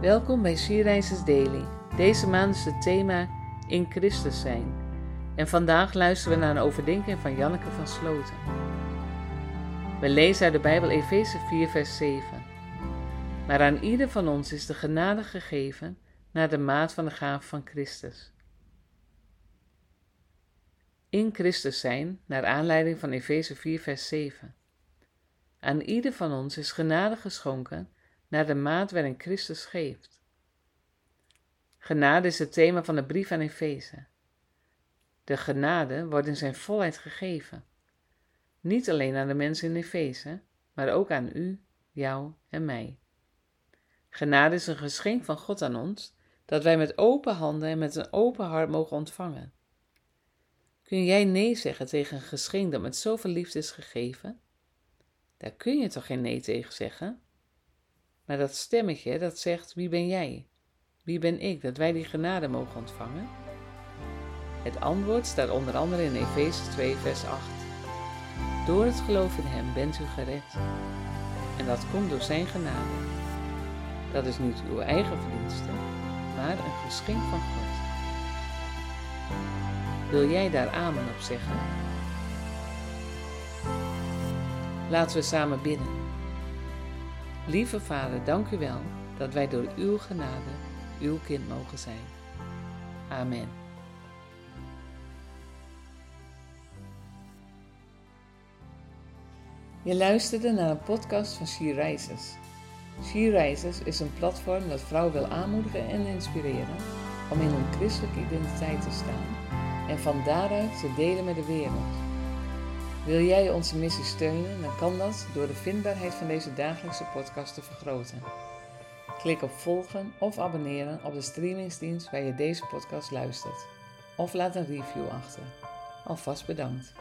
Welkom bij Sierreizers Daily. Deze maand is het thema In Christus zijn. En vandaag luisteren we naar een overdenking van Janneke van Sloten. We lezen uit de Bijbel Efeze 4 vers 7. Maar aan ieder van ons is de genade gegeven naar de maat van de gave van Christus. In Christus zijn, naar aanleiding van Efeze 4 vers 7. Aan ieder van ons is genade geschonken naar de maat waarin Christus geeft. Genade is het thema van de brief aan Efeze. De genade wordt in zijn volheid gegeven. Niet alleen aan de mensen in Efeze, maar ook aan u, jou en mij. Genade is een geschenk van God aan ons, dat wij met open handen en met een open hart mogen ontvangen. Kun jij nee zeggen tegen een geschenk dat met zoveel liefde is gegeven? Daar kun je toch geen nee tegen zeggen? Maar dat stemmetje dat zegt: Wie ben jij? Wie ben ik dat wij die genade mogen ontvangen? Het antwoord staat onder andere in Efeze 2, vers 8. Door het geloof in Hem bent u gered. En dat komt door Zijn genade. Dat is niet uw eigen verdienste, maar een geschenk van God. Wil jij daar amen op zeggen? Laten we samen bidden. Lieve Vader, dank u wel dat wij door uw genade uw kind mogen zijn. Amen. Je luisterde naar een podcast van She Rises. She Rises is een platform dat vrouwen wil aanmoedigen en inspireren om in hun christelijke identiteit te staan en van daaruit te delen met de wereld. Wil jij onze missie steunen, dan kan dat door de vindbaarheid van deze dagelijkse podcast te vergroten. Klik op volgen of abonneren op de streamingsdienst waar je deze podcast luistert. Of laat een review achter. Alvast bedankt.